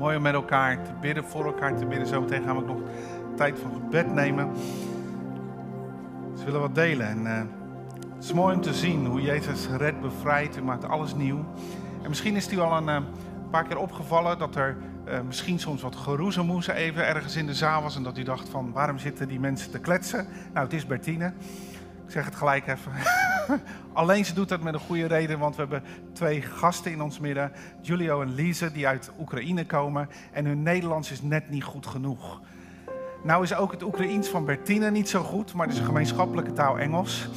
Mooi om met elkaar te bidden, voor elkaar te bidden. Zometeen gaan we nog tijd van gebed nemen. Ze willen wat delen. En uh, het is mooi om te zien hoe Jezus redt, bevrijdt. U maakt alles nieuw. En misschien is het u al een uh, paar keer opgevallen dat er uh, misschien soms wat geroezemoes even ergens in de zaal was. En dat u dacht van, waarom zitten die mensen te kletsen? Nou, het is Bertine. Ik zeg het gelijk even. Alleen ze doet dat met een goede reden, want we hebben twee gasten in ons midden. Julio en Lise, die uit Oekraïne komen. En hun Nederlands is net niet goed genoeg. Nou is ook het Oekraïens van Bertine niet zo goed, maar het is een gemeenschappelijke taal Engels.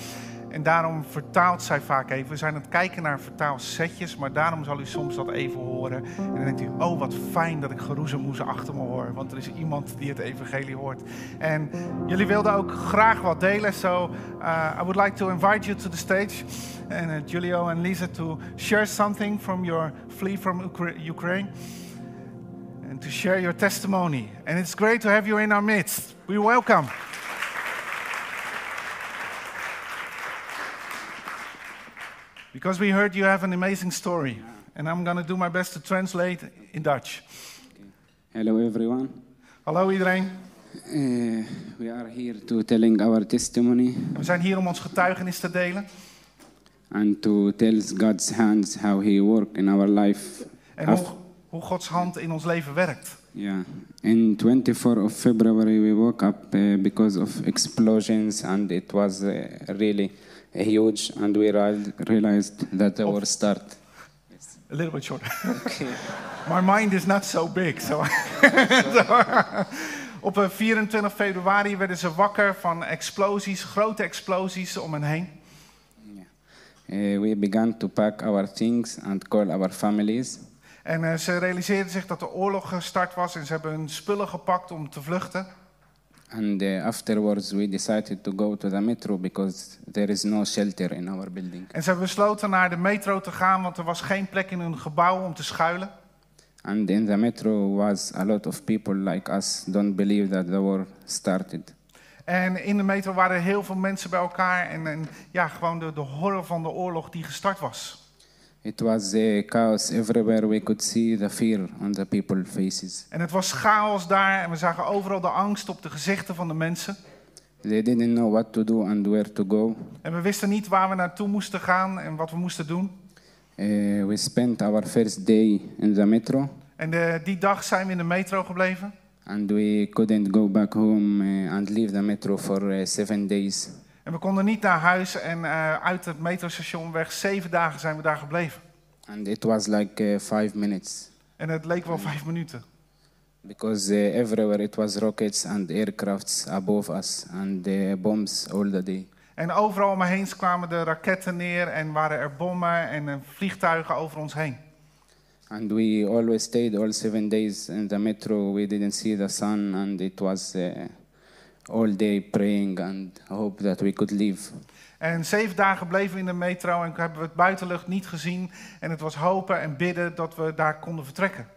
En daarom vertaalt zij vaak even. We zijn aan het kijken naar vertaalsetjes, maar daarom zal u soms dat even horen. En dan denkt u, oh wat fijn dat ik geroezemoezen achter me hoor, want er is iemand die het evangelie hoort. En jullie wilden ook graag wat delen, so uh, I would like to invite you to the stage. And uh, Julio and Lisa to share something from your flee from Ukra Ukraine. And to share your testimony. And it's great to have you in our midst. We welcome. Because we heard you have an amazing story. And I'm going to do my best to translate in Dutch. Hello everyone. Hallo iedereen. Uh, we are here to telling our testimony. We zijn hier om ons getuigenis te delen. And to tell God's hands how He worked in our life. En hoe, hoe Gods hand in ons leven werkt. Yeah. In 24 of February we woke up uh, because of explosions and it was uh, really huge and we realized that the war start. Yes. A little bit shorter. Okay. My mind is not so big. So Op 24 februari werden ze wakker van explosies, grote explosies om hen heen. Yeah. Uh, we began to pack our things and call our families. En uh, ze realiseerden zich dat de oorlog gestart was en ze hebben hun spullen gepakt om te vluchten. And uh, afterwards we decided to go to the metro because there is no shelter in our building. En ze hebben besloten naar de metro te gaan, want er was geen plek in hun gebouw om te schuilen. And in the metro was a lot of people like us don't believe that the war started. En in de metro waren heel veel mensen bij elkaar en, en ja, gewoon de, de horror van de oorlog die gestart was. It was a chaos everywhere. We could see the fear on the people's faces. En het was chaos daar en we zagen overal de angst op de gezichten van de mensen. They didn't know what to do and where to go. En we wisten niet waar we naartoe moesten gaan en wat we moesten doen. Uh, we spent our first day in the metro. En de, die dag zijn we in de metro gebleven. And we couldn't go back home uh, and leave the metro for uh, seven days. En we konden niet naar huis en uh, uit het metrostation weg. Zeven dagen zijn we daar gebleven. And it was like uh, five minutes. En het leek wel vijf minuten. Because uh, everywhere it was rockets and aircrafts above us and bombs all the day. En overal om me heen kwamen de raketten neer en waren er bommen en vliegtuigen over ons heen. And we always stayed all seven days in the metro. We didn't see the sun and it was all day praying and hope that we could leave. En zeven dagen bleven we in de metro en hebben we het buitenlucht niet gezien. En het was hopen en bidden dat we daar konden vertrekken.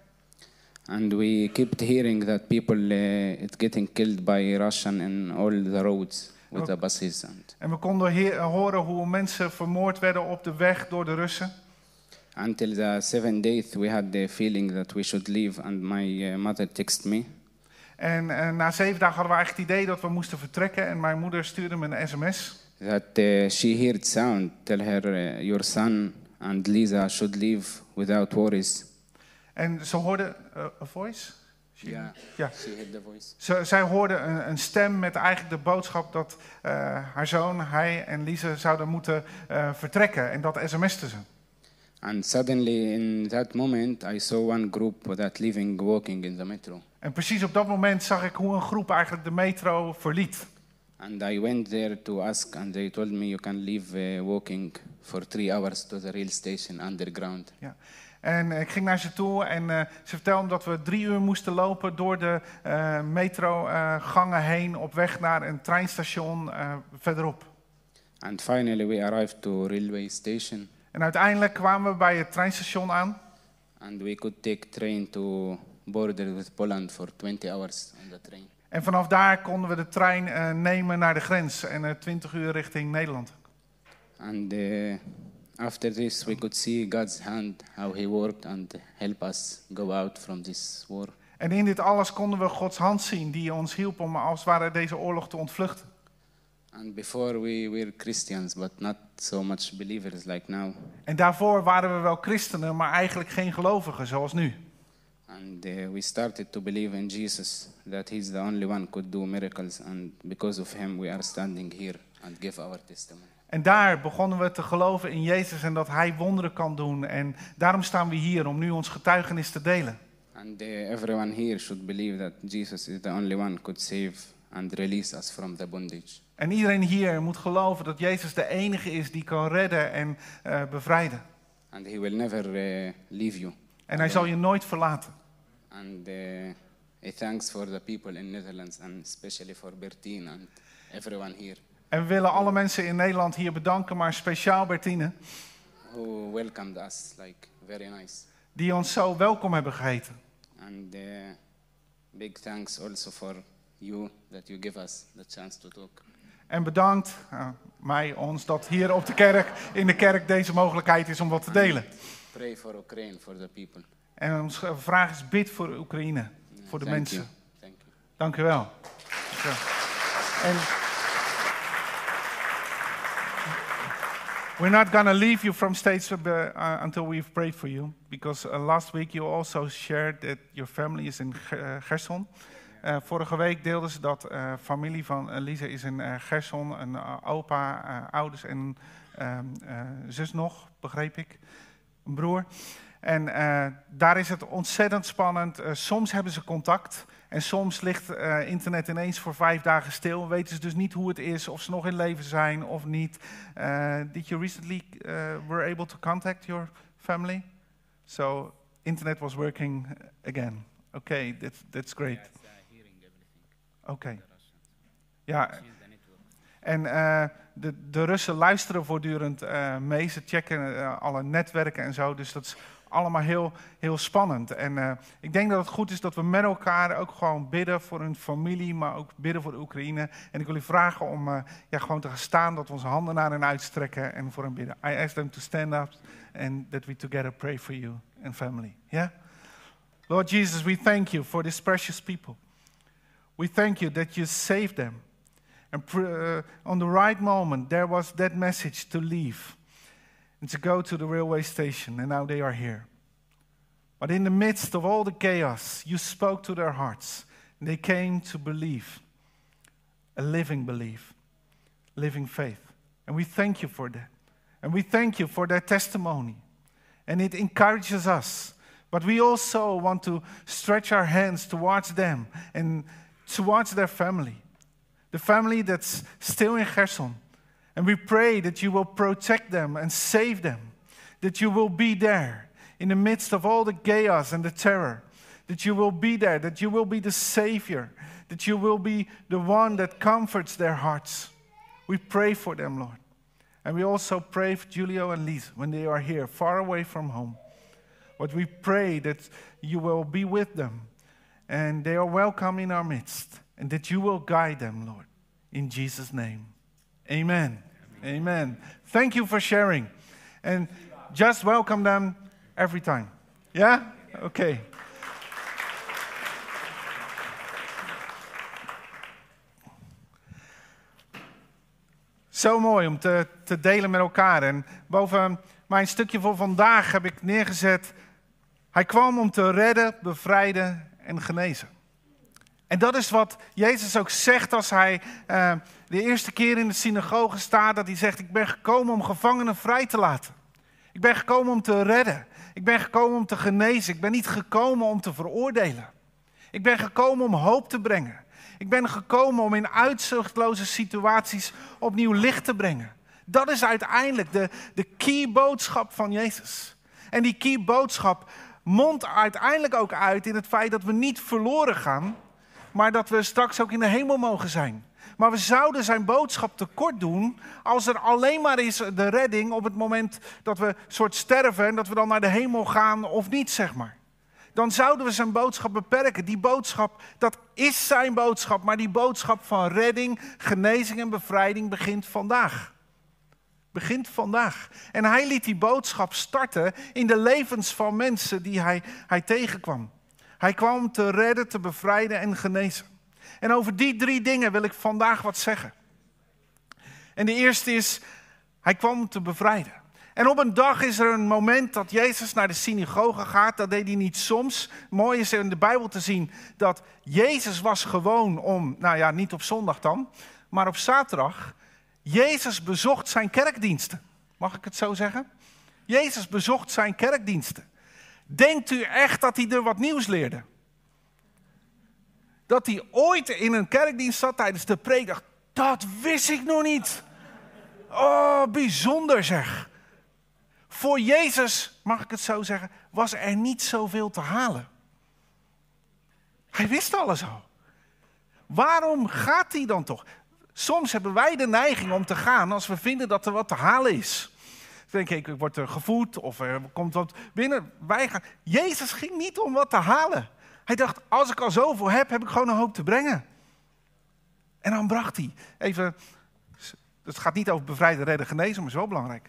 And we kept hearing that people uh, it getting killed by Russian in all the roads with the buses. And En we konden horen hoe mensen vermoord werden op de weg door de Russen. until the seventh day, we had the feeling that we should leave, and my uh, mother texted me. En uh, na zeven dagen hadden we eigenlijk het idee dat we moesten vertrekken. En mijn moeder stuurde me een sms. that uh, she heard sound tell her uh, your son and Lisa should leave without worries. En ze hoorde a voice. She, Yeah. ja. She heard the voice. Ze, zij hoorde een, een stem met eigenlijk de boodschap dat haar zoon, hij en Lise zouden moeten vertrekken. En dat sms'te ze. And suddenly, in that moment, I saw one group that living walking in the metro. En precies op dat moment zag ik hoe een groep eigenlijk de metro verliet. And I went there to ask, and they told me you can leave uh, walking for three hours to the rail station underground. Ja. En ik ging naar ze toe en uh, ze vertelden dat we drie uur moesten lopen door de uh, metrogangen heen op weg naar een treinstation verderop. And finally, we arrived to railway station, En uiteindelijk kwamen we bij het treinstation aan. and we could take train to border with Poland for 20 hours on the train. En vanaf daar konden we de trein uh, nemen naar de grens en uh, 20 uur richting Nederland. And uh, after this, we could see God's hand, how He worked and help us go out from this war. En in dit alles konden we Gods hand zien die ons hielp om als het ware deze oorlog te ontvluchten. And before we were Christians, but not so much believers like now. En daarvoor waren we wel christenen, maar eigenlijk geen gelovigen zoals nu. And uh, we started to believe in Jesus, that He's the only one could do miracles, and because of Him, we are standing here and give our testimony. En daar begonnen we te geloven in Jezus en dat Hij wonderen kan doen. En daarom staan we hier om nu ons getuigenis te delen. And uh, everyone here should believe that Jesus is the only one could save and release us from the bondage. En iedereen hier moet geloven dat Jezus de enige is die kan redden en eh, bevrijden. And He will never uh, leave you. En Hij zal je nooit verlaten. And uh, thanks for the people in Netherlands and especially for Bertine and everyone here En we willen alle mensen in Nederland hier bedanken, maar speciaal Bertine, who welcomed us like very nice. die ons zo welkom hebben geheten. And uh, big thanks also for you that you give us the chance to talk. En bedankt eh, mij, ons, dat hier op de kerk, in de kerk deze mogelijkheid is om wat te delen. Pray for Ukraine, for the people. En onze vraag is bid voor Oekraïne, voor de Thank mensen. You. Thank you. Dank u wel. En we're not going to leave you from stage uh, uh, until we've prayed for you, because uh, last week you also shared that your family is in Ge- uh, Gerson. Uh, vorige week deelden ze dat uh, familie van Elise is in uh, Gerson, een opa, ouders en uh, zus nog, begreep ik, een broer. En daar is het ontzettend spannend. Soms hebben ze contact en soms ligt internet ineens voor vijf dagen stil. Weten ze dus niet hoe het is, of ze nog in leven zijn of niet. Did you recently were able to contact your family? So internet was working again. Okay, that's, that's great. Oké. Ja, en uh, de, de Russen luisteren voortdurend uh, mee. Ze checken uh, alle netwerken en zo. Dus dat is allemaal heel, heel spannend. En ik denk dat het goed is dat we met elkaar ook gewoon bidden voor hun familie, maar ook bidden voor de Oekraïne. En ik wil u vragen om ja, gewoon te gaan staan, dat we onze handen naar hen uitstrekken en voor hen bidden. I ask them to stand up and that we together pray for you and family. Yeah? Lord Jesus, we thank you for these precious people. We thank you that you saved them. And uh, on the right moment, there was that message to leave and to go to the railway station, and now they are here. But in the midst of all the chaos, you spoke to their hearts, and they came to believe a living belief, living faith. And we thank you for that. And we thank you for their testimony. And it encourages us. But we also want to stretch our hands towards them and towards their family, the family that's still in Gerson. And we pray that you will protect them and save them, that you will be there in the midst of all the chaos and the terror, that you will be there, that you will be the Savior, that you will be the one that comforts their hearts. We pray for them, Lord. And we also pray for Julio and Lisa when they are here, far away from home. But we pray that you will be with them and they are welcome in our midst, and that you will guide them, Lord. In Jesus' name. Amen. Amen. Amen. Thank you for sharing. And just welcome them every time. Yeah? Okay. Zo mooi om te, te delen met elkaar. En boven mijn stukje voor vandaag heb ik neergezet. Hij kwam om te redden, bevrijden en genezen. En dat is wat Jezus ook zegt als hij uh, de eerste keer in de synagoge staat. Dat hij zegt, ik ben gekomen om gevangenen vrij te laten. Ik ben gekomen om te redden. Ik ben gekomen om te genezen. Ik ben niet gekomen om te veroordelen. Ik ben gekomen om hoop te brengen. Ik ben gekomen om in uitzichtloze situaties opnieuw licht te brengen. Dat is uiteindelijk de, de key boodschap van Jezus. En die key boodschap mondt uiteindelijk ook uit in het feit dat we niet verloren gaan, maar dat we straks ook in de hemel mogen zijn. Maar we zouden zijn boodschap tekort doen als er alleen maar is de redding op het moment dat we soort sterven en dat we dan naar de hemel gaan of niet, zeg maar. Dan zouden we zijn boodschap beperken. Die boodschap, dat is zijn boodschap, maar die boodschap van redding, genezing en bevrijding begint vandaag. Begint vandaag. En hij liet die boodschap starten in de levens van mensen die hij, hij tegenkwam. Hij kwam te redden, te bevrijden en genezen. En over die drie dingen wil ik vandaag wat zeggen. En de eerste is, hij kwam te bevrijden. En op een dag is er een moment dat Jezus naar de synagoge gaat. Dat deed hij niet soms. Mooi is er in de Bijbel te zien dat Jezus was gewoon om, nou ja, niet op zondag dan, maar op zaterdag. Jezus bezocht zijn kerkdiensten. Mag ik het zo zeggen? Jezus bezocht zijn kerkdiensten. Denkt u echt dat hij er wat nieuws leerde? Dat hij ooit in een kerkdienst zat tijdens de preek dat wist ik nog niet. Oh, bijzonder zeg. Voor Jezus, mag ik het zo zeggen, was er niet zoveel te halen. Hij wist alles al. Waarom gaat hij dan toch? Soms hebben wij de neiging om te gaan als we vinden dat er wat te halen is. Denk ik, ik word er gevoed of er komt wat binnen. Wij gaan. Jezus ging niet om wat te halen. Hij dacht, als ik al zoveel heb, heb ik gewoon een hoop te brengen. En dan bracht hij. Even, het gaat niet over bevrijden, redden, genezen, maar wel belangrijk.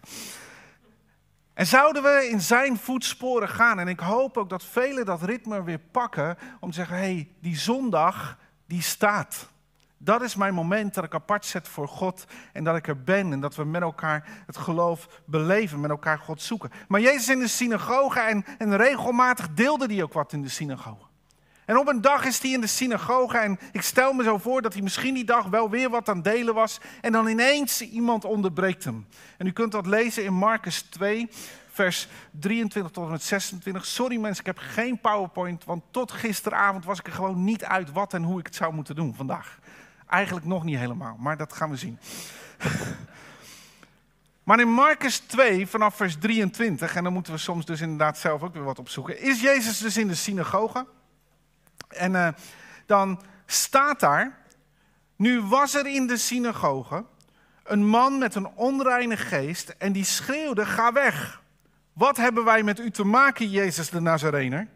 En zouden we in zijn voetsporen gaan, en ik hoop ook dat velen dat ritme weer pakken, om te zeggen, hé, hey, die zondag, die staat. Dat is mijn moment dat ik apart zet voor God en dat ik er ben en dat we met elkaar het geloof beleven, met elkaar God zoeken. Maar Jezus in de synagoge en, en regelmatig deelde hij ook wat in de synagoge. En op een dag is hij in de synagoge en ik stel me zo voor dat hij misschien die dag wel weer wat aan delen was. En dan ineens iemand onderbreekt hem. En u kunt dat lezen in Marcus 2, vers 23 tot en met 26. Sorry mensen, ik heb geen PowerPoint, want tot gisteravond was ik er gewoon niet uit wat en hoe ik het zou moeten doen vandaag. Eigenlijk nog niet helemaal, maar dat gaan we zien. Maar in Marcus 2, vanaf vers 23, en dan moeten we soms dus inderdaad zelf ook weer wat opzoeken, is Jezus dus in de synagoge. En uh, dan staat daar, nu was er in de synagoge een man met een onreine geest en die schreeuwde, ga weg. Wat hebben wij met u te maken, Jezus de Nazarener?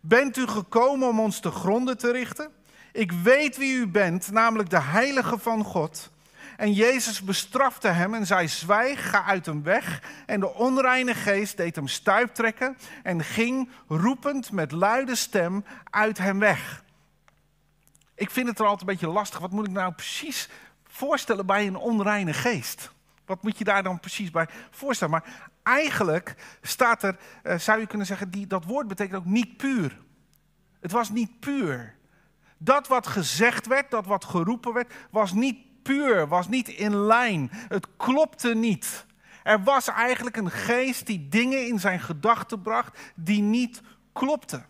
Bent u gekomen om ons te gronden te richten? Ik weet wie u bent, namelijk de heilige van God. En Jezus bestrafte hem en zei: Zwijg, ga uit hem weg. En de onreine geest deed hem stuiptrekken en ging roepend met luide stem uit hem weg. Ik vind het er altijd een beetje lastig. Wat moet ik nou precies voorstellen bij een onreine geest? Wat moet je daar dan precies bij voorstellen? Maar eigenlijk staat er, eh, zou je kunnen zeggen, die, dat woord betekent ook niet puur. Het was niet puur. Dat wat gezegd werd, dat wat geroepen werd, was niet puur, was niet in lijn. Het klopte niet. Er was eigenlijk een geest die dingen in zijn gedachten bracht die niet klopten.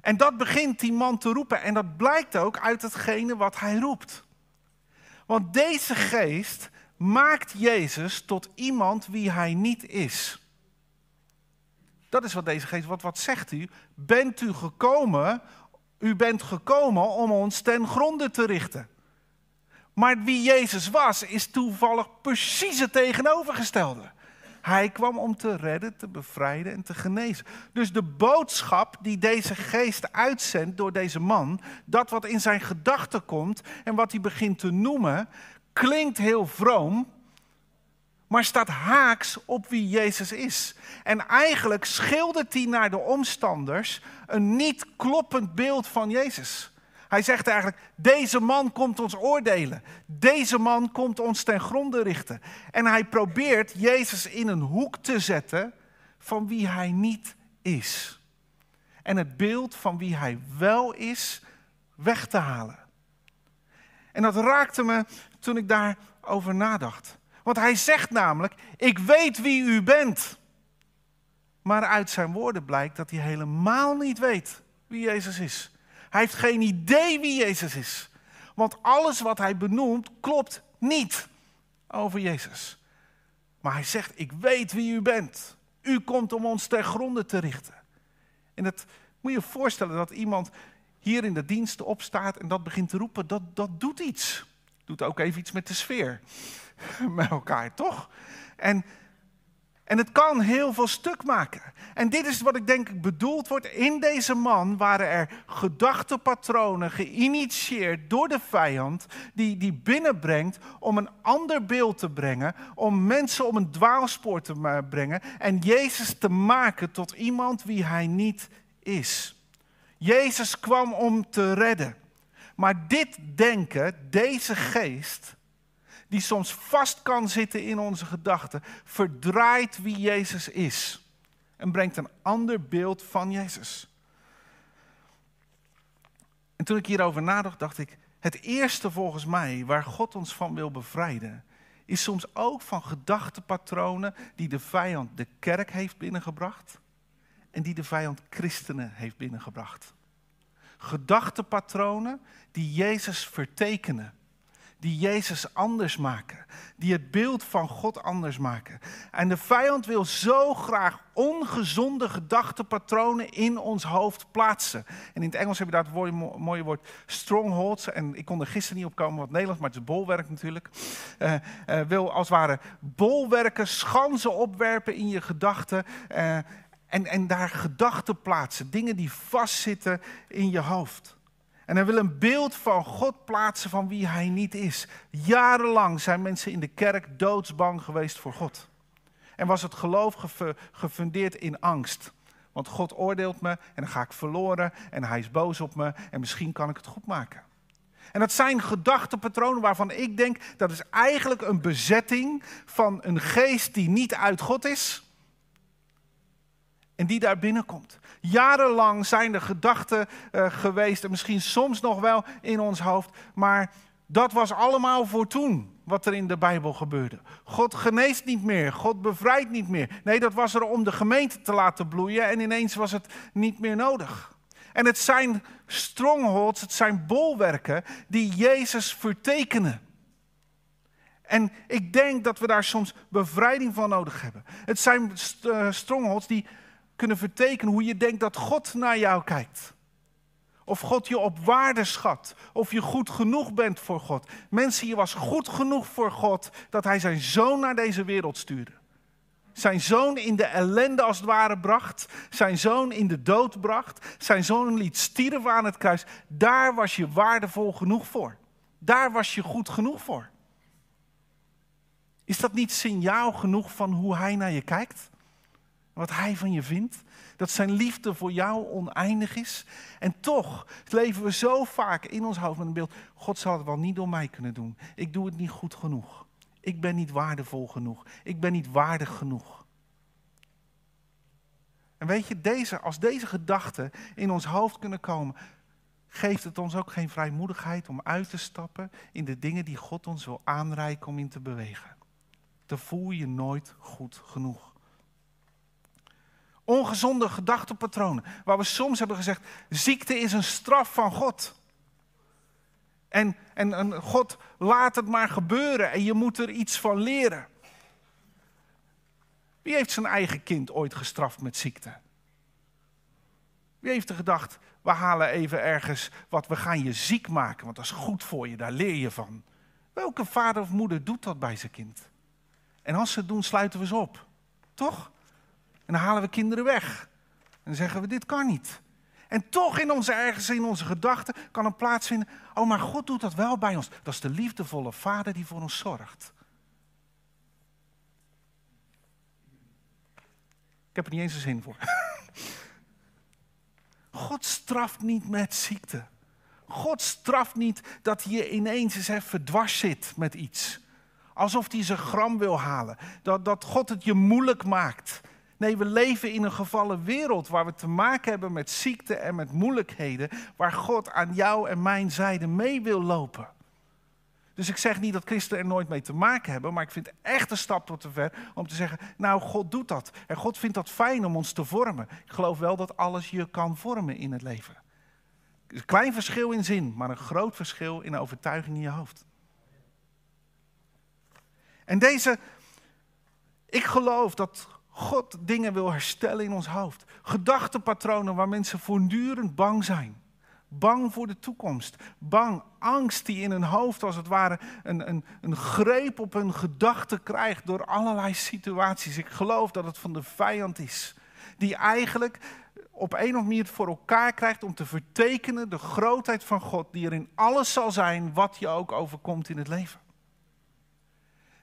En dat begint die man te roepen. En dat blijkt ook uit hetgene wat hij roept. Want deze geest maakt Jezus tot iemand wie hij niet is. Dat is wat deze geest, wat, wat zegt u? Bent u gekomen, u bent gekomen om ons ten gronde te richten. Maar wie Jezus was, is toevallig precies het tegenovergestelde. Hij kwam om te redden, te bevrijden en te genezen. Dus de boodschap die deze geest uitzendt door deze man, dat wat in zijn gedachten komt en wat hij begint te noemen, klinkt heel vroom, maar staat haaks op wie Jezus is. En eigenlijk schildert hij naar de omstanders een niet kloppend beeld van Jezus. Hij zegt eigenlijk, deze man komt ons oordelen. Deze man komt ons ten gronde richten. En hij probeert Jezus in een hoek te zetten van wie hij niet is. En het beeld van wie hij wel is weg te halen. En dat raakte me toen ik daarover nadacht. Want hij zegt namelijk, ik weet wie u bent. Maar uit zijn woorden blijkt dat hij helemaal niet weet wie Jezus is. Hij heeft geen idee wie Jezus is. Want alles wat hij benoemt klopt niet over Jezus. Maar hij zegt, ik weet wie u bent. U komt om ons ter gronde te richten. En dat moet je je voorstellen dat iemand hier in de dienst opstaat en dat begint te roepen, dat, dat doet iets. Doet ook even iets met de sfeer. Met elkaar, toch? En En het kan heel veel stuk maken. En dit is wat ik denk bedoeld wordt. In deze man waren er gedachtepatronen geïnitieerd door de vijand, die, die binnenbrengt om een ander beeld te brengen, om mensen om een dwaalspoor te brengen en Jezus te maken tot iemand wie hij niet is. Jezus kwam om te redden. Maar dit denken, deze geest, die soms vast kan zitten in onze gedachten, verdraait wie Jezus is en brengt een ander beeld van Jezus. En toen ik hierover nadacht, dacht ik, het eerste volgens mij waar God ons van wil bevrijden, is soms ook van gedachtepatronen die de vijand de kerk heeft binnengebracht en die de vijand christenen heeft binnengebracht. Gedachtepatronen die Jezus vertekenen die Jezus anders maken, die het beeld van God anders maken. En de vijand wil zo graag ongezonde gedachtepatronen in ons hoofd plaatsen. En in het Engels heb je daar het mooie woord strongholds. En ik kon er gisteren niet op komen wat Nederlands, maar het is bolwerk natuurlijk. Uh, uh, wil als het ware bolwerken, schansen opwerpen in je gedachten. Uh, en, en daar gedachten plaatsen, dingen die vastzitten in je hoofd. En hij wil een beeld van God plaatsen van wie hij niet is. Jarenlang zijn mensen in de kerk doodsbang geweest voor God. En was het geloof gefundeerd in angst. Want God oordeelt me en dan ga ik verloren en hij is boos op me en misschien kan ik het goed maken. En dat zijn gedachtenpatronen waarvan ik denk dat is eigenlijk een bezetting van een geest die niet uit God is en die daar binnenkomt. Jarenlang zijn er gedachten uh, geweest, en misschien soms nog wel in ons hoofd, maar dat was allemaal voor toen wat er in de Bijbel gebeurde. God geneest niet meer, God bevrijdt niet meer. Nee, dat was er om de gemeente te laten bloeien en ineens was het niet meer nodig. En het zijn strongholds, het zijn bolwerken die Jezus vertekenen. En ik denk dat we daar soms bevrijding van nodig hebben. Het zijn uh, strongholds die kunnen vertekenen hoe je denkt dat God naar jou kijkt. Of God je op waarde schat. Of je goed genoeg bent voor God. Mensen, je was goed genoeg voor God dat hij zijn zoon naar deze wereld stuurde. Zijn zoon in de ellende als het ware bracht. Zijn zoon in de dood bracht. Zijn zoon liet stierven aan het kruis. Daar was je waardevol genoeg voor. Daar was je goed genoeg voor. Is dat niet signaal genoeg van hoe hij naar je kijkt? Wat hij van je vindt. Dat zijn liefde voor jou oneindig is. En toch leven we zo vaak in ons hoofd met een beeld. God zal het wel niet door mij kunnen doen. Ik doe het niet goed genoeg. Ik ben niet waardevol genoeg. Ik ben niet waardig genoeg. En weet je, deze, als deze gedachten in ons hoofd kunnen komen, geeft het ons ook geen vrijmoedigheid om uit te stappen in de dingen die God ons wil aanreiken om in te bewegen. Dan voel je nooit goed genoeg. Ongezonde gedachtepatronen. Waar we soms hebben gezegd, ziekte is een straf van God. En, en, en God laat het maar gebeuren en je moet er iets van leren. Wie heeft zijn eigen kind ooit gestraft met ziekte? Wie heeft er gedacht, we halen even ergens wat, we gaan je ziek maken, want dat is goed voor je, daar leer je van. Welke vader of moeder doet dat bij zijn kind? En als ze het doen, sluiten we ze op. Toch? En dan halen we kinderen weg. En dan zeggen we, dit kan niet. En toch in onze, ergens in onze gedachten kan er plaatsvinden, oh maar God doet dat wel bij ons. Dat is de liefdevolle vader die voor ons zorgt. Ik heb er niet eens een zin voor. God straft niet met ziekte. God straft niet dat je ineens eens even dwars zit met iets. Alsof hij zijn gram wil halen. Dat, dat God het je moeilijk maakt. Nee, we leven in een gevallen wereld waar we te maken hebben met ziekte en met moeilijkheden, waar God aan jou en mijn zijde mee wil lopen. Dus ik zeg niet dat christenen er nooit mee te maken hebben, maar ik vind echt een stap tot te ver om te zeggen, nou God doet dat. En God vindt dat fijn om ons te vormen. Ik geloof wel dat alles je kan vormen in het leven. Een klein verschil in zin, maar een groot verschil in overtuiging in je hoofd. En deze, ik geloof dat God dingen wil herstellen in ons hoofd. Gedachtepatronen waar mensen voortdurend bang zijn. Bang voor de toekomst. Bang, angst die in hun hoofd als het ware een, een, een greep op hun gedachten krijgt door allerlei situaties. Ik geloof dat het van de vijand is. Die eigenlijk op een of andere manier voor elkaar krijgt om te vertekenen de grootheid van God, die er in alles zal zijn wat je ook overkomt in het leven.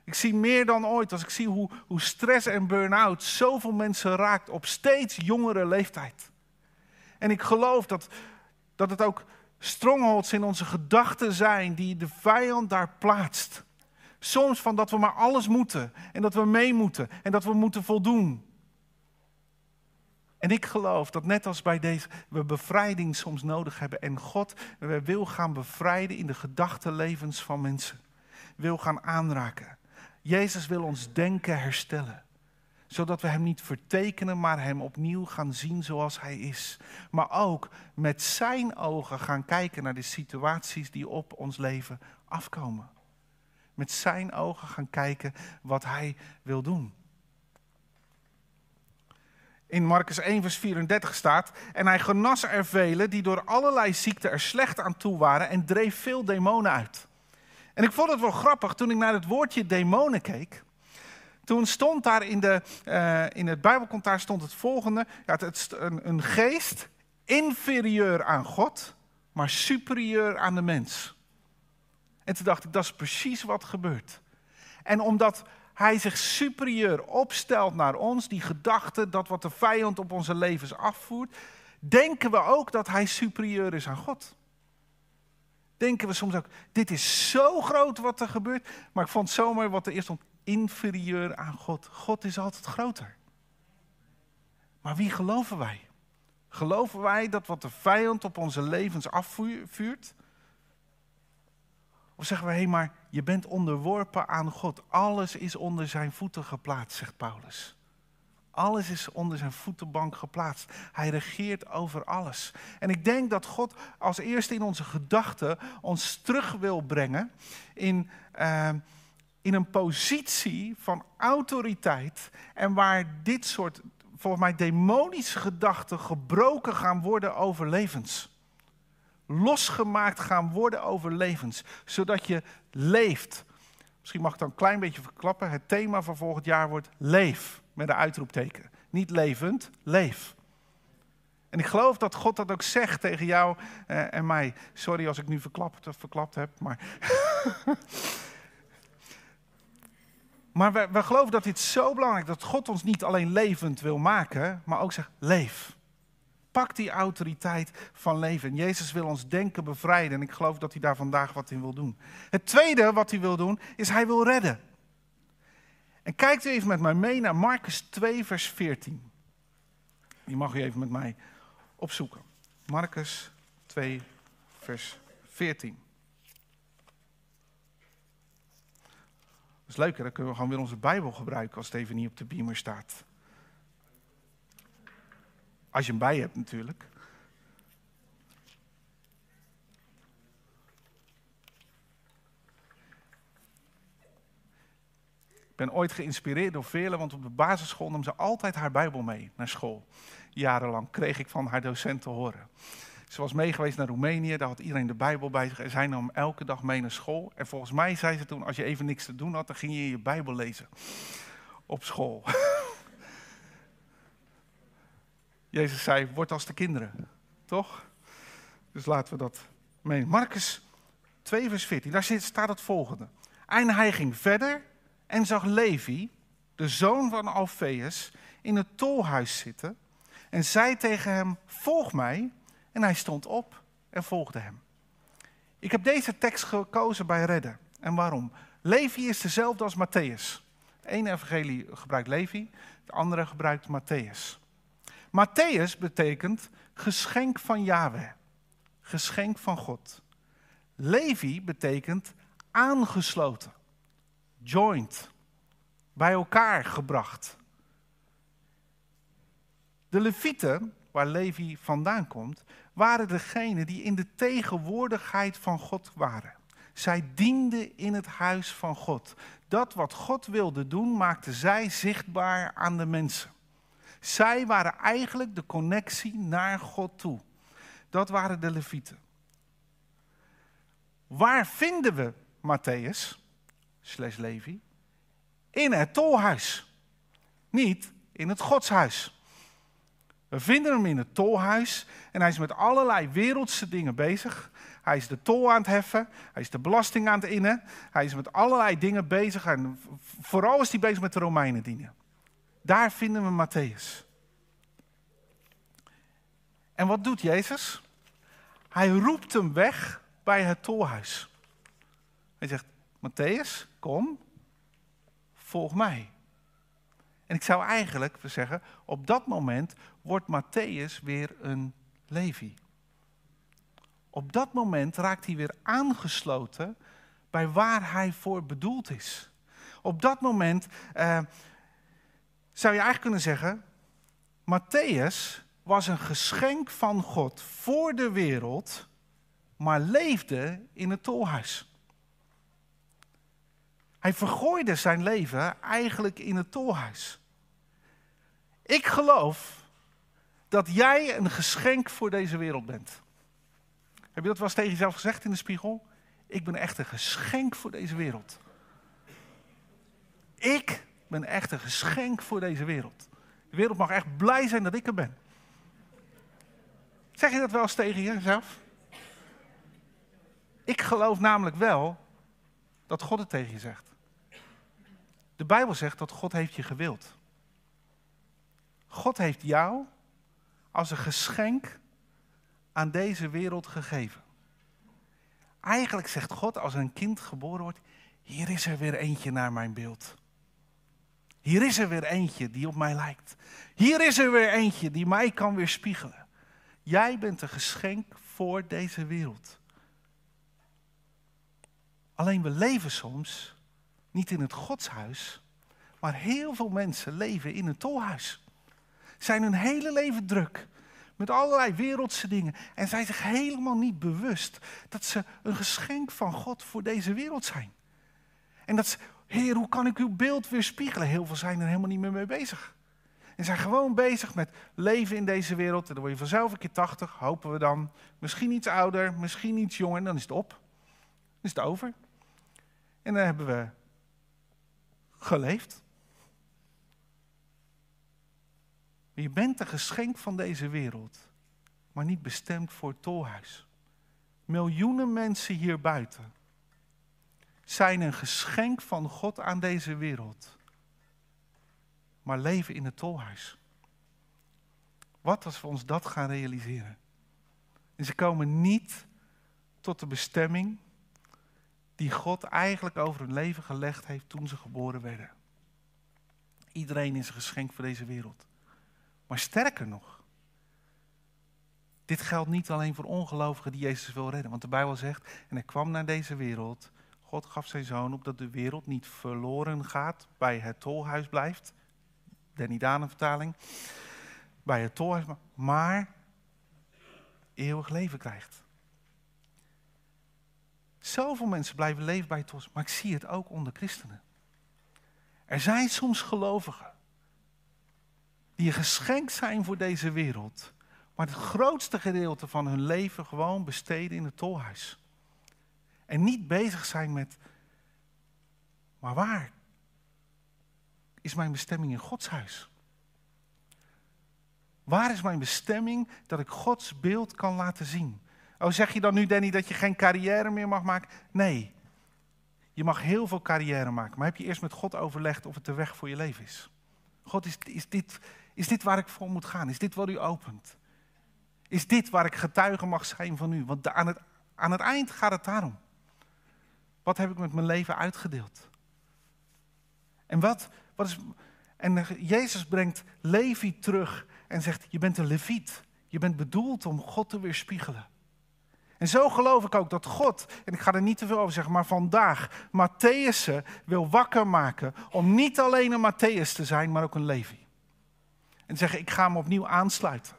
Ik zie meer dan ooit als ik zie hoe, hoe stress en burn-out zoveel mensen raakt op steeds jongere leeftijd. En ik geloof dat, dat het ook strongholds in onze gedachten zijn die de vijand daar plaatst. Soms van dat we maar alles moeten en dat we mee moeten en dat we moeten voldoen. En ik geloof dat net als bij deze, we bevrijding soms nodig hebben. En God wil gaan bevrijden in de gedachtenlevens van mensen. Wil gaan aanraken. Jezus wil ons denken herstellen. Zodat we Hem niet vertekenen, maar Hem opnieuw gaan zien zoals Hij is. Maar ook met Zijn ogen gaan kijken naar de situaties die op ons leven afkomen. Met Zijn ogen gaan kijken wat Hij wil doen. In Marcus 1, vers 34 staat: En hij genas er velen die door allerlei ziekten er slecht aan toe waren en dreef veel demonen uit. En ik vond het wel grappig toen ik naar het woordje demonen keek. Toen stond daar in, de, uh, in het Bijbelcontaar stond het volgende: ja, het is een, een geest inferieur aan God, maar superieur aan de mens. En toen dacht ik, dat is precies wat gebeurt. En omdat hij zich superieur opstelt naar ons, die gedachte dat wat de vijand op onze levens afvoert, denken we ook dat hij superieur is aan God denken we soms ook, dit is zo groot wat er gebeurt. Maar ik vond het zo mooi wat er eerst stond, inferieur aan God. God is altijd groter. Maar wie geloven wij? Geloven wij dat wat de vijand op onze levens afvuurt? Of zeggen we, hé, maar je bent onderworpen aan God. Alles is onder zijn voeten geplaatst, zegt Paulus. Alles is onder zijn voetenbank geplaatst. Hij regeert over alles. En ik denk dat God als eerste in onze gedachten ons terug wil brengen in, uh, in een positie van autoriteit. En waar dit soort, volgens mij, demonische gedachten gebroken gaan worden over levens. Losgemaakt gaan worden over levens. Zodat je leeft. Misschien mag ik dan een klein beetje verklappen. Het thema van volgend jaar wordt leef met een uitroepteken. Niet levend, leef. En ik geloof dat God dat ook zegt tegen jou eh, en mij. Sorry als ik nu verklapt, verklapt heb, maar. maar we, we geloven dat dit zo belangrijk is, dat God ons niet alleen levend wil maken, maar ook zegt: leef. Pak die autoriteit van leven. Jezus wil ons denken bevrijden en ik geloof dat hij daar vandaag wat in wil doen. Het tweede wat hij wil doen, is hij wil redden. En kijkt u even met mij mee naar Marcus 2, vers 14. Die mag u even met mij opzoeken. Marcus 2, vers 14. Dat is leuk, dan kunnen we gewoon weer onze Bijbel gebruiken als het even niet op de beamer staat. Als je hem bij hebt natuurlijk. Ben ooit geïnspireerd door velen, want op de basisschool nam ze altijd haar Bijbel mee naar school. Jarenlang kreeg ik van haar docent te horen. Ze was meegeweest naar Roemenië, daar had iedereen de Bijbel bij zich. En zij nam elke dag mee naar school. En volgens mij zei ze toen, als je even niks te doen had, dan ging je je Bijbel lezen. Op school. Jezus zei, word als de kinderen. Toch? Dus laten we dat mee. Marcus 2 vers 14, daar staat het volgende. En hij ging verder en zag Levi, de zoon van Alfeus, in het tolhuis zitten en zei tegen hem, volg mij. En hij stond op en volgde hem. Ik heb deze tekst gekozen bij redden. En waarom? Levi is dezelfde als Matthäus. Het ene evangelie gebruikt Levi, het andere gebruikt Matthäus. Matthäus betekent geschenk van Yahweh, geschenk van God. Levi betekent aangesloten joined, bij elkaar gebracht. De Levieten, waar Levi vandaan komt, waren degenen die in de tegenwoordigheid van God waren. Zij dienden in het huis van God. Dat wat God wilde doen, maakte zij zichtbaar aan de mensen. Zij waren eigenlijk de connectie naar God toe. Dat waren de Levieten. Waar vinden we Matthäus, slash Levi? In het tolhuis. Niet in het godshuis. We vinden hem in het tolhuis en hij is met allerlei wereldse dingen bezig. Hij is de tol aan het heffen, hij is de belasting aan het innen, hij is met allerlei dingen bezig en vooral is hij bezig met de Romeinen dienen. Daar vinden we Matthäus. En wat doet Jezus? Hij roept hem weg bij het tolhuis. Hij zegt, Matthäus, kom, volg mij. En ik zou eigenlijk zeggen, op dat moment wordt Matthäus weer een Levi. Op dat moment raakt hij weer aangesloten bij waar hij voor bedoeld is. Op dat moment eh, zou je eigenlijk kunnen zeggen, Matthäus was een geschenk van God voor de wereld, maar leefde in het tolhuis. Hij vergooide zijn leven eigenlijk in het tolhuis. Ik geloof dat jij een geschenk voor deze wereld bent. Heb je dat wel eens tegen jezelf gezegd in de spiegel? Ik ben echt een geschenk voor deze wereld. Ik ben echt een geschenk voor deze wereld. De wereld mag echt blij zijn dat ik er ben. Zeg je dat wel eens tegen jezelf? Ik geloof namelijk wel dat God het tegen je zegt. De Bijbel zegt dat God heeft je gewild. God heeft jou als een geschenk aan deze wereld gegeven. Eigenlijk zegt God als een kind geboren wordt, hier is er weer eentje naar mijn beeld. Hier is er weer eentje die op mij lijkt. Hier is er weer eentje die mij kan weerspiegelen. Jij bent een geschenk voor deze wereld. Alleen we leven soms niet in het godshuis, maar heel veel mensen leven in een tolhuis. Zijn hun hele leven druk met allerlei wereldse dingen en zijn zich helemaal niet bewust dat ze een geschenk van God voor deze wereld zijn. En dat ze, Heer, hoe kan ik uw beeld weerspiegelen? Heel veel zijn er helemaal niet meer mee bezig. En zijn gewoon bezig met leven in deze wereld. En dan word je vanzelf een keer 80, hopen we dan. Misschien iets ouder, misschien iets jonger, en dan is het op. Dan is het over. En dan hebben we geleefd. Je bent een geschenk van deze wereld, maar niet bestemd voor het tolhuis. Miljoenen mensen hier buiten zijn een geschenk van God aan deze wereld, maar leven in het tolhuis. Wat als we ons dat gaan realiseren? En ze komen niet tot de bestemming die God eigenlijk over hun leven gelegd heeft toen ze geboren werden. Iedereen is een geschenk voor deze wereld. Maar sterker nog, dit geldt niet alleen voor ongelovigen die Jezus wil redden. Want de Bijbel zegt, en hij kwam naar deze wereld, God gaf zijn zoon opdat de wereld niet verloren gaat, bij het tolhuis blijft. De Dane vertaling. Bij het tolhuis, maar eeuwig leven krijgt. Zoveel mensen blijven leven bij het maar ik zie het ook onder christenen. Er zijn soms gelovigen die een geschenk zijn voor deze wereld, maar het grootste gedeelte van hun leven gewoon besteden in het tolhuis. En niet bezig zijn met, maar waar is mijn bestemming in Gods huis? Waar is mijn bestemming dat ik Gods beeld kan laten zien? Oh, zeg je dan nu, Danny, dat je geen carrière meer mag maken? Nee. Je mag heel veel carrière maken, maar heb je eerst met God overlegd of het de weg voor je leven is? God, is, is, dit, is waar ik voor moet gaan? Is dit wat u opent? Is dit waar ik getuige mag zijn van u? Want aan het, aan het eind gaat het daarom. Wat heb ik met mijn leven uitgedeeld? En wat, wat is. En Jezus brengt Levi terug en zegt: Je bent een leviet. Je bent bedoeld om God te weerspiegelen. En zo geloof ik ook dat God, en ik ga er niet te veel over zeggen, maar vandaag Matthäus wil wakker maken om niet alleen een Matthäus te zijn, maar ook een Levi. En zeggen, ik ga hem opnieuw aansluiten.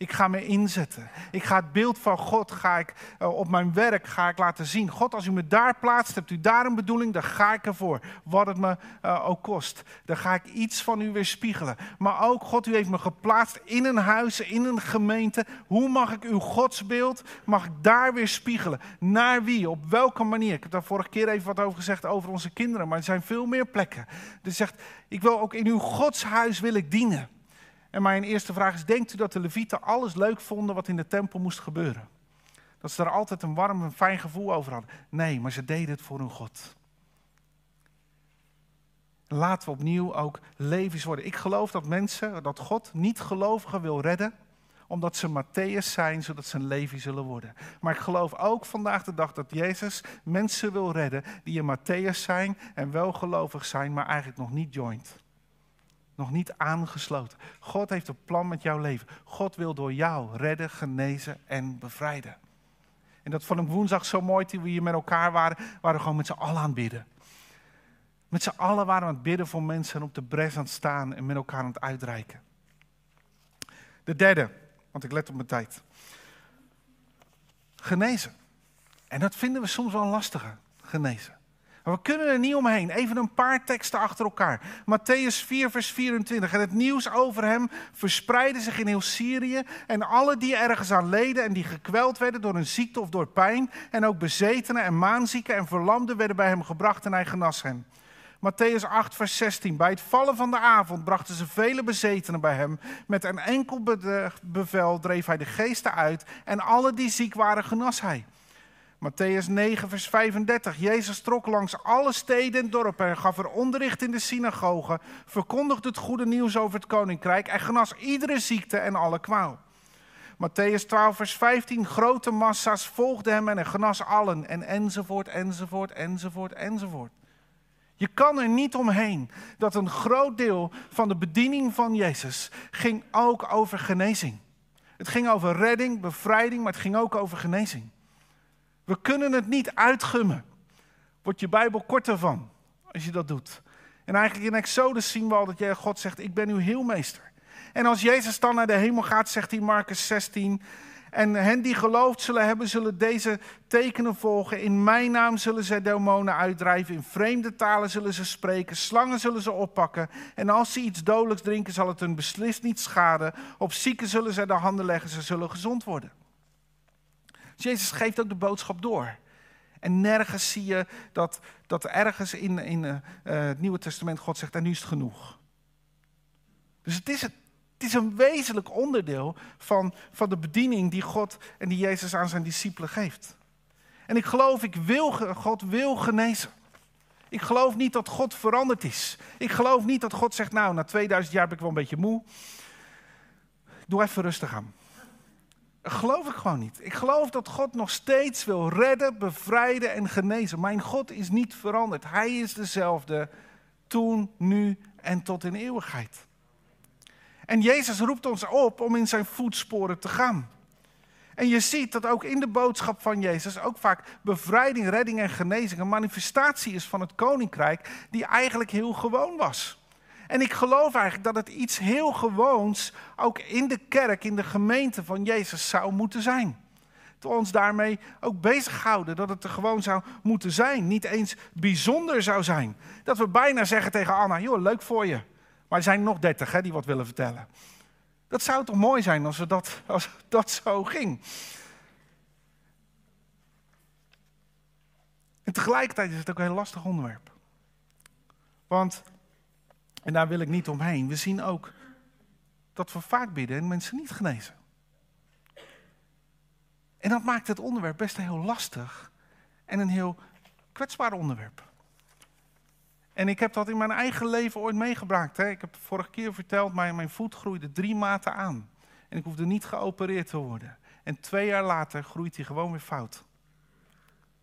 Ik ga me inzetten. Ik ga het beeld van God ga ik, uh, op mijn werk ga ik laten zien. God, als u me daar plaatst, hebt u daar een bedoeling, dan ga ik ervoor. Wat het me uh, ook kost. Dan ga ik iets van u weer spiegelen. Maar ook, God, u heeft me geplaatst in een huis, in een gemeente. Hoe mag ik uw godsbeeld, mag ik daar weer spiegelen? Naar wie? Op welke manier? Ik heb daar vorige keer even wat over gezegd over onze kinderen. Maar er zijn veel meer plekken. Dus zegt, ik wil ook in uw godshuis wil ik dienen. En mijn eerste vraag is: denkt u dat de Levieten alles leuk vonden wat in de tempel moest gebeuren? Dat ze daar altijd een warm en fijn gevoel over hadden? Nee, maar ze deden het voor hun God. Laten we opnieuw ook levens worden. Ik geloof dat mensen, dat God niet gelovigen wil redden, omdat ze Matthäus zijn, zodat ze een Levi zullen worden. Maar ik geloof ook vandaag de dag dat Jezus mensen wil redden die een Matthäus zijn en wel gelovig zijn, maar eigenlijk nog niet joint nog niet aangesloten. God heeft een plan met jouw leven. God wil door jou redden, genezen en bevrijden. En dat vond ik woensdag zo mooi toen we hier met elkaar waren. Waren we gewoon met z'n allen aan het bidden. Met z'n allen waren we aan het bidden voor mensen en op de bres aan het staan en met elkaar aan het uitreiken. De derde, want ik let op mijn tijd. Genezen. En dat vinden we soms wel lastiger, genezen. Maar we kunnen er niet omheen. Even een paar teksten achter elkaar. Matthäus 4, vers 24. En het nieuws over hem verspreidde zich in heel Syrië. En alle die ergens aan leden en die gekweld werden door een ziekte of door pijn. En ook bezetenen en maanzieken en verlamden werden bij hem gebracht en hij genas hen. Matthäus 8, vers 16. Bij het vallen van de avond brachten ze vele bezetenen bij hem. Met een enkel bevel dreef hij de geesten uit. En alle die ziek waren, genas hij. Matthäus 9, vers 35. Jezus trok langs alle steden en dorpen en gaf er onderricht in de synagogen, verkondigde het goede nieuws over het koninkrijk en genas iedere ziekte en alle kwaal. Matthäus 12, vers 15. Grote massa's volgden hem en hij genas allen. En enzovoort, enzovoort, enzovoort, enzovoort. Je kan er niet omheen dat een groot deel van de bediening van Jezus ging ook over genezing. Het ging over redding, bevrijding, maar het ging ook over genezing. We kunnen het niet uitgummen. Wordt je Bijbel korter van als je dat doet. En eigenlijk in Exodus zien we al dat God zegt: Ik ben uw heelmeester. En als Jezus dan naar de hemel gaat, zegt hij Marcus 16. En hen die geloofd zullen hebben, zullen deze tekenen volgen. In mijn naam zullen zij demonen uitdrijven. In vreemde talen zullen ze spreken. Slangen zullen ze oppakken. En als ze iets dodelijks drinken, zal het hun beslist niet schaden. Op zieken zullen zij de handen leggen. Ze zullen gezond worden. Jezus geeft ook de boodschap door. En nergens zie je dat, dat ergens in, in uh, het Nieuwe Testament God zegt, en nu is het genoeg. Dus het is, het is een wezenlijk onderdeel van, van de bediening die God en die Jezus aan zijn discipelen geeft. En ik geloof, ik wil, God wil genezen. Ik geloof niet dat God veranderd is. Ik geloof niet dat God zegt, nou, na 2000 jaar ben ik wel een beetje moe. Doe even rustig aan. Geloof ik gewoon niet. Ik geloof dat God nog steeds wil redden, bevrijden en genezen. Mijn God is niet veranderd. Hij is dezelfde toen, nu en tot in eeuwigheid. En Jezus roept ons op om in zijn voetsporen te gaan. En je ziet dat ook in de boodschap van Jezus ook vaak bevrijding, redding en genezing een manifestatie is van het koninkrijk die eigenlijk heel gewoon was. En ik geloof eigenlijk dat het iets heel gewoons ook in de kerk, in de gemeente van Jezus zou moeten zijn. Dat we ons daarmee ook bezighouden. Dat het er gewoon zou moeten zijn. Niet eens bijzonder zou zijn. Dat we bijna zeggen tegen Anna: joh, leuk voor je. Maar er zijn nog dertig hè, die wat willen vertellen. Dat zou toch mooi zijn als, we dat, als dat zo ging. En tegelijkertijd is het ook een heel lastig onderwerp. Want en daar wil ik niet omheen. We zien ook dat we vaak bidden en mensen niet genezen. En dat maakt het onderwerp best heel lastig en een heel kwetsbaar onderwerp. En ik heb dat in mijn eigen leven ooit meegebracht. Hè. Ik heb vorige keer verteld, mijn, mijn voet groeide drie maten aan. En ik hoefde niet geopereerd te worden. En twee jaar later groeit hij gewoon weer fout.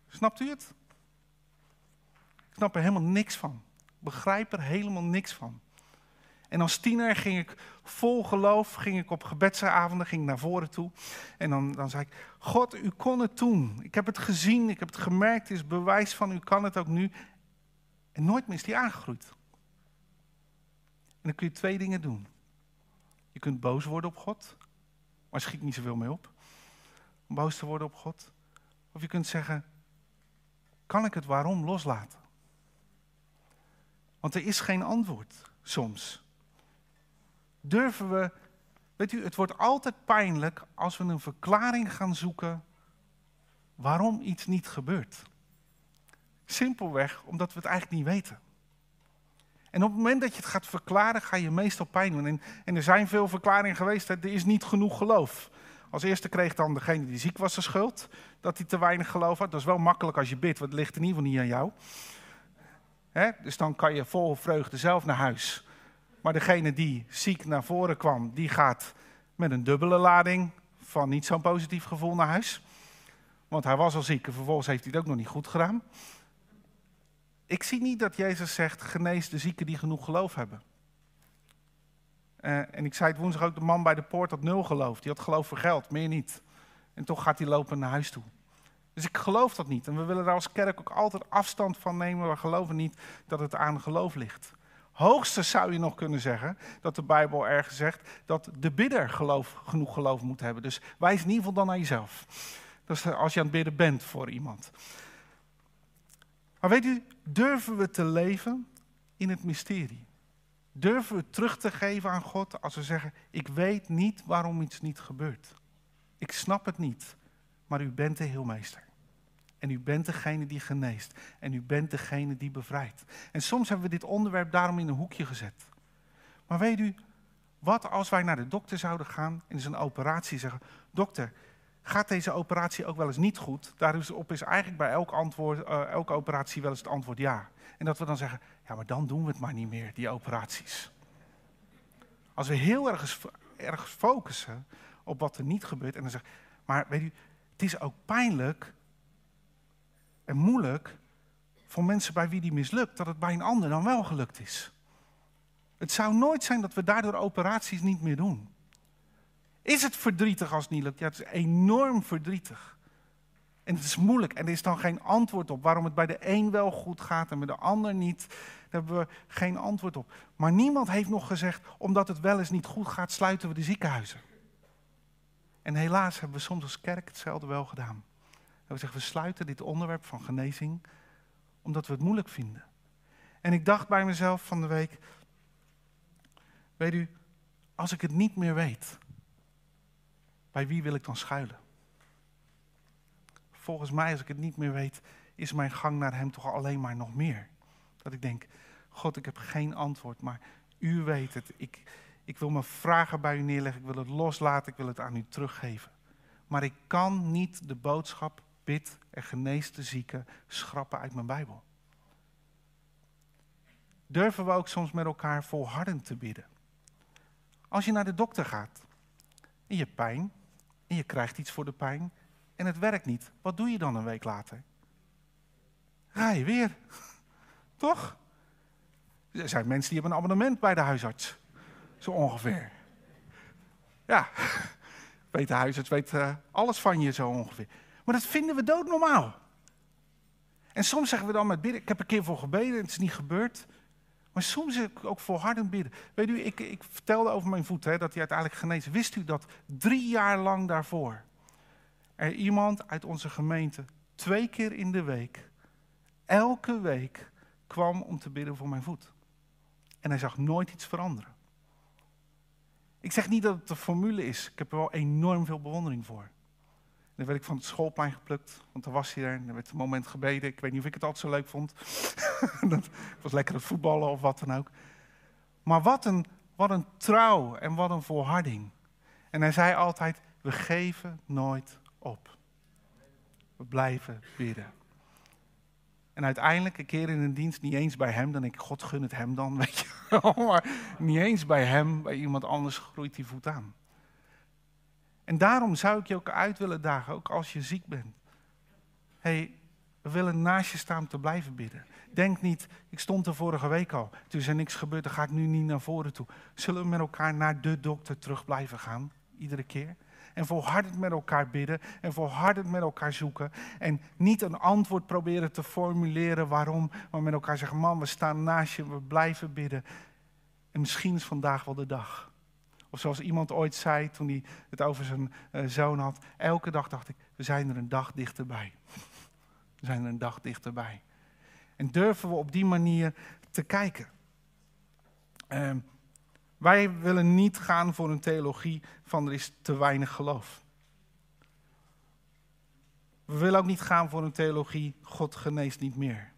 Snapt u het? Ik snap er helemaal niks van begrijp er helemaal niks van. En als tiener ging ik vol geloof, ging ik op gebedsavonden, ging naar voren toe. En dan, dan zei ik, God, u kon het toen. Ik heb het gezien, ik heb het gemerkt, het is bewijs van u kan het ook nu. En nooit meer is die aangegroeid. En dan kun je twee dingen doen. Je kunt boos worden op God. maar schiet niet zoveel mee op. Om boos te worden op God. Of je kunt zeggen, kan ik het waarom loslaten? Want er is geen antwoord soms. Durven we, weet u, het wordt altijd pijnlijk als we een verklaring gaan zoeken waarom iets niet gebeurt. Simpelweg omdat we het eigenlijk niet weten. En op het moment dat je het gaat verklaren, ga je meestal pijn doen. En, er zijn veel verklaringen geweest, er is niet genoeg geloof. Als eerste kreeg dan degene die ziek was de schuld, dat hij te weinig geloof had. Dat is wel makkelijk als je bidt, want het ligt in ieder geval niet aan jou. Dus dan kan je vol vreugde zelf naar huis. Maar degene die ziek naar voren kwam, die gaat met een dubbele lading van niet zo'n positief gevoel naar huis. Want hij was al ziek en vervolgens heeft hij het ook nog niet goed gedaan. Ik zie niet dat Jezus zegt, genees de zieken die genoeg geloof hebben. Uh, en ik zei het woensdag ook, de man bij de poort had nul geloof. Die had geloof voor geld, meer niet. En toch gaat hij lopen naar huis toe. Dus ik geloof dat niet. En we willen daar als kerk ook altijd afstand van nemen. We geloven niet dat het aan geloof ligt. Hoogste zou je nog kunnen zeggen dat de Bijbel ergens zegt dat de bidder geloof, genoeg geloof moet hebben. Dus wijs in ieder geval dan naar jezelf. Dat als je aan het bidden bent voor iemand. Maar weet u, durven we te leven in het mysterie? Durven we terug te geven aan God als we zeggen: Ik weet niet waarom iets niet gebeurt. Ik snap het niet, maar u bent de heelmeester. En u bent degene die geneest. En u bent degene die bevrijdt. En soms hebben we dit onderwerp daarom in een hoekje gezet. Maar weet u, wat als wij naar de dokter zouden gaan en zijn operatie zeggen: Dokter, gaat deze operatie ook wel eens niet goed? Daarop is eigenlijk bij elk antwoord, uh, elke operatie wel eens het antwoord ja. En dat we dan zeggen: Ja, maar dan doen we het maar niet meer, die operaties. Als we heel erg, erg focussen op wat er niet gebeurt en dan zeggen: Maar weet u, het is ook pijnlijk en moeilijk voor mensen bij wie die mislukt, dat het bij een ander dan wel gelukt is. Het zou nooit zijn dat we daardoor operaties niet meer doen. Is het verdrietig als het niet lukt? Ja, het is enorm verdrietig. En het is moeilijk en er is dan geen antwoord op waarom het bij de een wel goed gaat en bij de ander niet. Daar hebben we geen antwoord op. Maar niemand heeft nog gezegd, omdat het wel eens niet goed gaat, sluiten we de ziekenhuizen. En helaas hebben we soms als kerk hetzelfde wel gedaan. We zeggen, we sluiten dit onderwerp van genezing omdat we het moeilijk vinden. En ik dacht bij mezelf van de week, weet u, als ik het niet meer weet, bij wie wil ik dan schuilen? Volgens mij, als ik het niet meer weet, is mijn gang naar Hem toch alleen maar nog meer. Dat ik denk, God, ik heb geen antwoord, maar U weet het. Ik, ik wil mijn vragen bij U neerleggen, ik wil het loslaten, ik wil het aan U teruggeven. Maar ik kan niet de boodschap bid en genees de zieken schrappen uit mijn Bijbel. Durven we ook soms met elkaar volhardend te bidden? Als je naar de dokter gaat en je pijn en je krijgt iets voor de pijn en het werkt niet, wat doe je dan een week later? Ga je weer, toch? Er zijn mensen die hebben een abonnement bij de huisarts, zo ongeveer. Ja, weet de huisarts weet uh, alles van je zo ongeveer. Maar dat vinden we doodnormaal. En soms zeggen we dan met bidden, ik heb een keer voor gebeden, het is niet gebeurd. Maar soms is het ook volhardend bidden. Weet u, ik, ik vertelde over mijn voet, hè, dat hij uiteindelijk genezen. Wist u dat drie jaar lang daarvoor er iemand uit onze gemeente twee keer in de week, elke week, kwam om te bidden voor mijn voet. En hij zag nooit iets veranderen. Ik zeg niet dat het de formule is. Ik heb er wel enorm veel bewondering voor. Dan werd ik van het schoolplein geplukt, want dan was hij er. En er werd een moment gebeden. Ik weet niet of ik het altijd zo leuk vond. dat was lekker het voetballen of wat dan ook. Maar wat een, wat een trouw en wat een volharding. En hij zei altijd, we geven nooit op. We blijven bidden. En uiteindelijk, een keer in een dienst, niet eens bij hem, dan denk ik, God gun het hem dan, weet je. Maar niet eens bij hem, bij iemand anders groeit die voet aan. En daarom zou ik je ook uit willen dagen, ook als je ziek bent. hey, we willen naast je staan om te blijven bidden. Denk niet, ik stond er vorige week al, toen is er niks gebeurd, dan ga ik nu niet naar voren toe. Zullen we met elkaar naar de dokter terug blijven gaan, iedere keer? En volhardend met elkaar bidden en volhardend met elkaar zoeken. En niet een antwoord proberen te formuleren waarom, maar met elkaar zeggen, man, we staan naast je, we blijven bidden. En misschien is vandaag wel de dag Of zoals iemand ooit zei toen hij het over zijn uh, zoon had. Elke dag dacht ik, we zijn er een dag dichterbij. We zijn er een dag dichterbij. En durven we op die manier te kijken. Uh, wij willen niet gaan voor een theologie van er is te weinig geloof. We willen ook niet gaan voor een theologie, God geneest niet meer.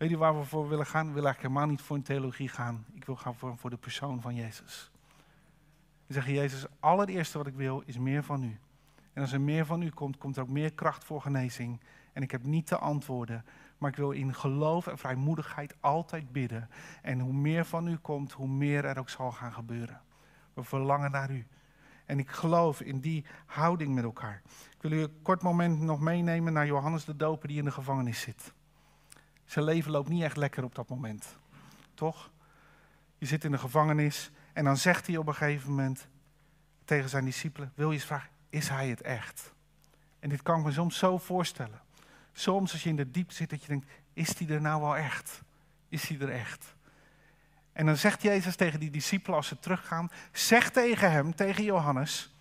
Weet je waar we voor willen gaan? We willen eigenlijk helemaal niet voor een theologie gaan. Ik wil gaan voor, voor de persoon van Jezus. We zeggen, Jezus, allereerste wat ik wil is meer van u. En als er meer van u komt, komt er ook meer kracht voor genezing. En ik heb niet te antwoorden, maar ik wil in geloof en vrijmoedigheid altijd bidden. En hoe meer van u komt, hoe meer er ook zal gaan gebeuren. We verlangen naar u. En ik geloof in die houding met elkaar. Ik wil u een kort moment nog meenemen naar Johannes de Doper die in de gevangenis zit. Zijn leven loopt niet echt lekker op dat moment. Toch? Je zit in de gevangenis en dan zegt hij op een gegeven moment tegen zijn discipelen: Wil je eens vragen, is hij het echt? En dit kan ik me soms zo voorstellen. Soms als je in de diepte zit, dat je denkt: Is hij er nou wel echt? Is hij er echt? En dan zegt Jezus tegen die discipelen als ze teruggaan: Zeg tegen hem, tegen Johannes: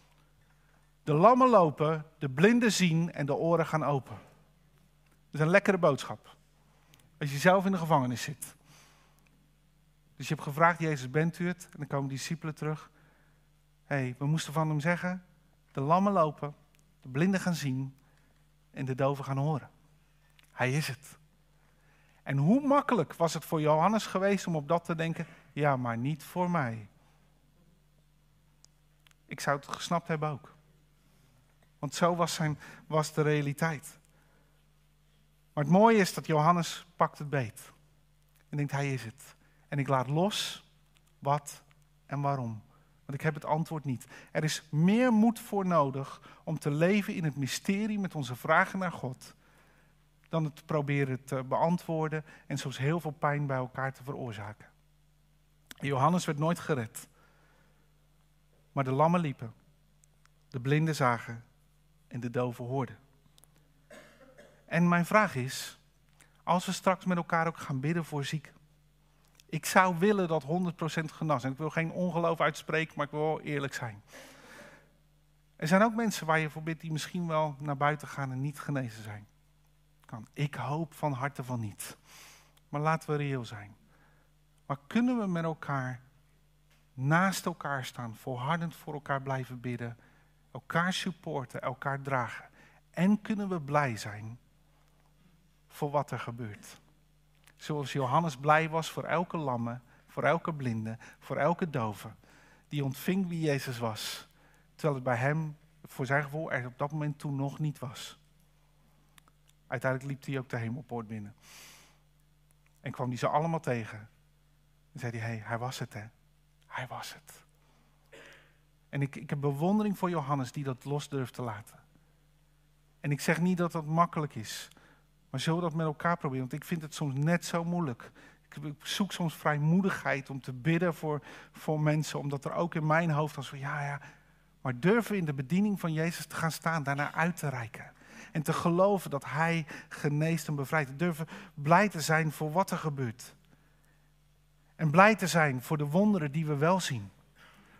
De lammen lopen, de blinden zien en de oren gaan open. Dat is een lekkere boodschap. Als je zelf in de gevangenis zit. Dus je hebt gevraagd, Jezus, bent u het? En dan komen discipelen terug. Hé, hey, we moesten van hem zeggen, de lammen lopen, de blinden gaan zien en de doven gaan horen. Hij is het. En hoe makkelijk was het voor Johannes geweest om op dat te denken? Ja, maar niet voor mij. Ik zou het gesnapt hebben ook. Want zo was, zijn, was de realiteit. Maar het mooie is dat Johannes pakt het beet. En denkt, hij is het. En ik laat los wat en waarom. Want ik heb het antwoord niet. Er is meer moed voor nodig om te leven in het mysterie met onze vragen naar God. Dan het proberen te beantwoorden en soms heel veel pijn bij elkaar te veroorzaken. Johannes werd nooit gered. Maar de lammen liepen, de blinden zagen en de doven hoorden. En mijn vraag is, als we straks met elkaar ook gaan bidden voor zieken. Ik zou willen dat 100% genas. En ik wil geen ongeloof uitspreken, maar ik wil wel eerlijk zijn. Er zijn ook mensen waar je voor bidt die misschien wel naar buiten gaan en niet genezen zijn. Kan. Ik hoop van harte van niet. Maar laten we reëel zijn. Maar kunnen we met elkaar naast elkaar staan, volhardend voor elkaar blijven bidden, elkaar supporten, elkaar dragen? En kunnen we blij zijn voor wat er gebeurt. Zoals Johannes blij was voor elke lamme, voor elke blinde, voor elke dove. Die ontving wie Jezus was. Terwijl het bij hem, voor zijn gevoel, er op dat moment toen nog niet was. Uiteindelijk liep hij ook de hemelpoort binnen. En kwam hij ze allemaal tegen. En zei hij, hey, hij was het hè. Hij was het. En ik, ik heb bewondering voor Johannes die dat los durft te laten. En ik zeg niet dat dat makkelijk is. Maar zullen we dat met elkaar proberen? Want ik vind het soms net zo moeilijk. Ik zoek soms vrijmoedigheid om te bidden voor, voor mensen, omdat er ook in mijn hoofd als van ja, ja. Maar durven in de bediening van Jezus te gaan staan, daarna uit te reiken. En te geloven dat Hij geneest en bevrijdt. Durven blij te zijn voor wat er gebeurt. En blij te zijn voor de wonderen die we wel zien.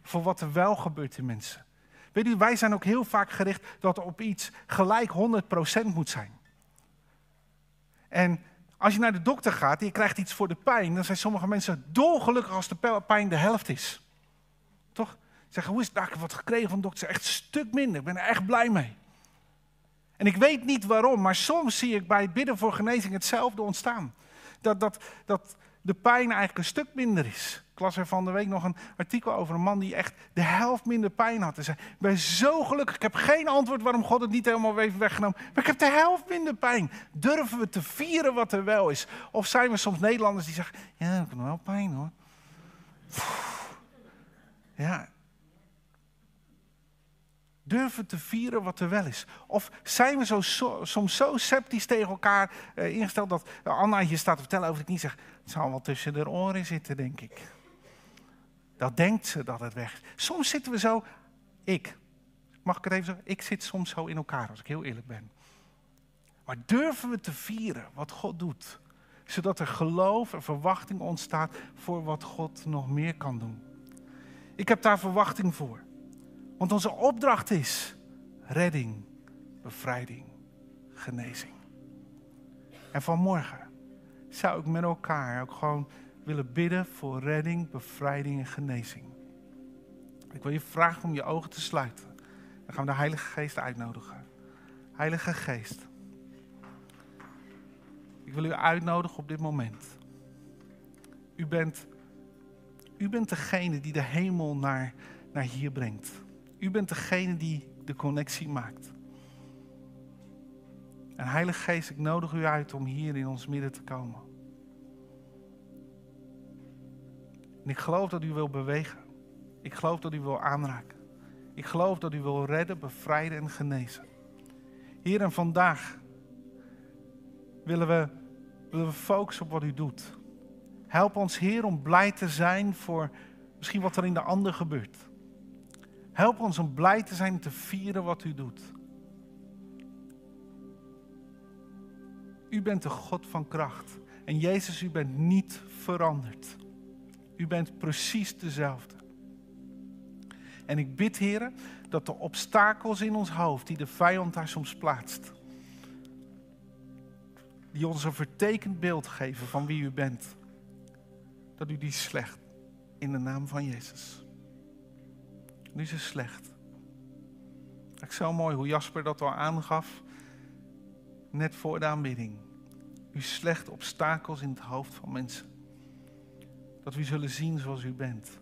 Voor wat er wel gebeurt in mensen. Weet u, wij zijn ook heel vaak gericht dat er op iets gelijk 100% moet zijn. En als je naar de dokter gaat en je krijgt iets voor de pijn, dan zijn sommige mensen dolgelukkig als de pijn de helft is. Toch? Zeggen, hoe is het? Nou, ik heb wat gekregen van de dokter. Echt een stuk minder. Ik ben er echt blij mee. En ik weet niet waarom, maar soms zie ik bij het bidden voor genezing hetzelfde ontstaan. Dat, dat, dat de pijn eigenlijk een stuk minder is. Ik las er van de week nog een artikel over een man die echt de helft minder pijn had. Hij zei, ik ben zo gelukkig, ik heb geen antwoord waarom God het niet helemaal heeft weggenomen. Maar ik heb de helft minder pijn. Durven we te vieren wat er wel is? Of zijn we soms Nederlanders die zeggen, ja, ik heb wel pijn hoor. Ja, durven te vieren wat er wel is? Of zijn we zo, soms zo sceptisch tegen elkaar uh, ingesteld dat Anna hier staat te vertellen over het niet zegt, het zal wel tussen de oren zitten, denk ik. Dat denkt ze dat het weg is. Soms zitten we zo, ik, mag ik het even zeggen, ik zit soms zo in elkaar als ik heel eerlijk ben. Maar durven we te vieren wat God doet? Zodat er geloof en verwachting ontstaat voor wat God nog meer kan doen. Ik heb daar verwachting voor. Want onze opdracht is redding, bevrijding, genezing. En vanmorgen zou ik met elkaar ook gewoon willen bidden voor redding, bevrijding en genezing. Ik wil je vragen om je ogen te sluiten. Dan gaan we de Heilige Geest uitnodigen. Heilige Geest. Ik wil u uitnodigen op dit moment. U bent, u bent degene die de hemel naar, naar hier brengt. U bent degene die de connectie maakt. En Heilige Geest, ik nodig u uit om hier in ons midden te komen. En ik geloof dat u wil bewegen. Ik geloof dat u wil aanraken. Ik geloof dat u wil redden, bevrijden en genezen. Hier en vandaag willen we, willen we focussen op wat u doet. Help ons, Heer, om blij te zijn voor misschien wat er in de ander gebeurt. Help ons om blij te zijn te vieren wat u doet. U bent de God van kracht. En Jezus, u bent niet veranderd. U bent precies dezelfde. En ik bid, heren, dat de obstakels in ons hoofd, die de vijand daar soms plaatst, die ons een vertekend beeld geven van wie u bent, dat u die slecht in de naam van Jezus. Nu is het slecht. Is zo mooi hoe Jasper dat al aangaf, net voor de aanbidding. U slecht obstakels in het hoofd van mensen. Dat we zullen zien zoals u bent.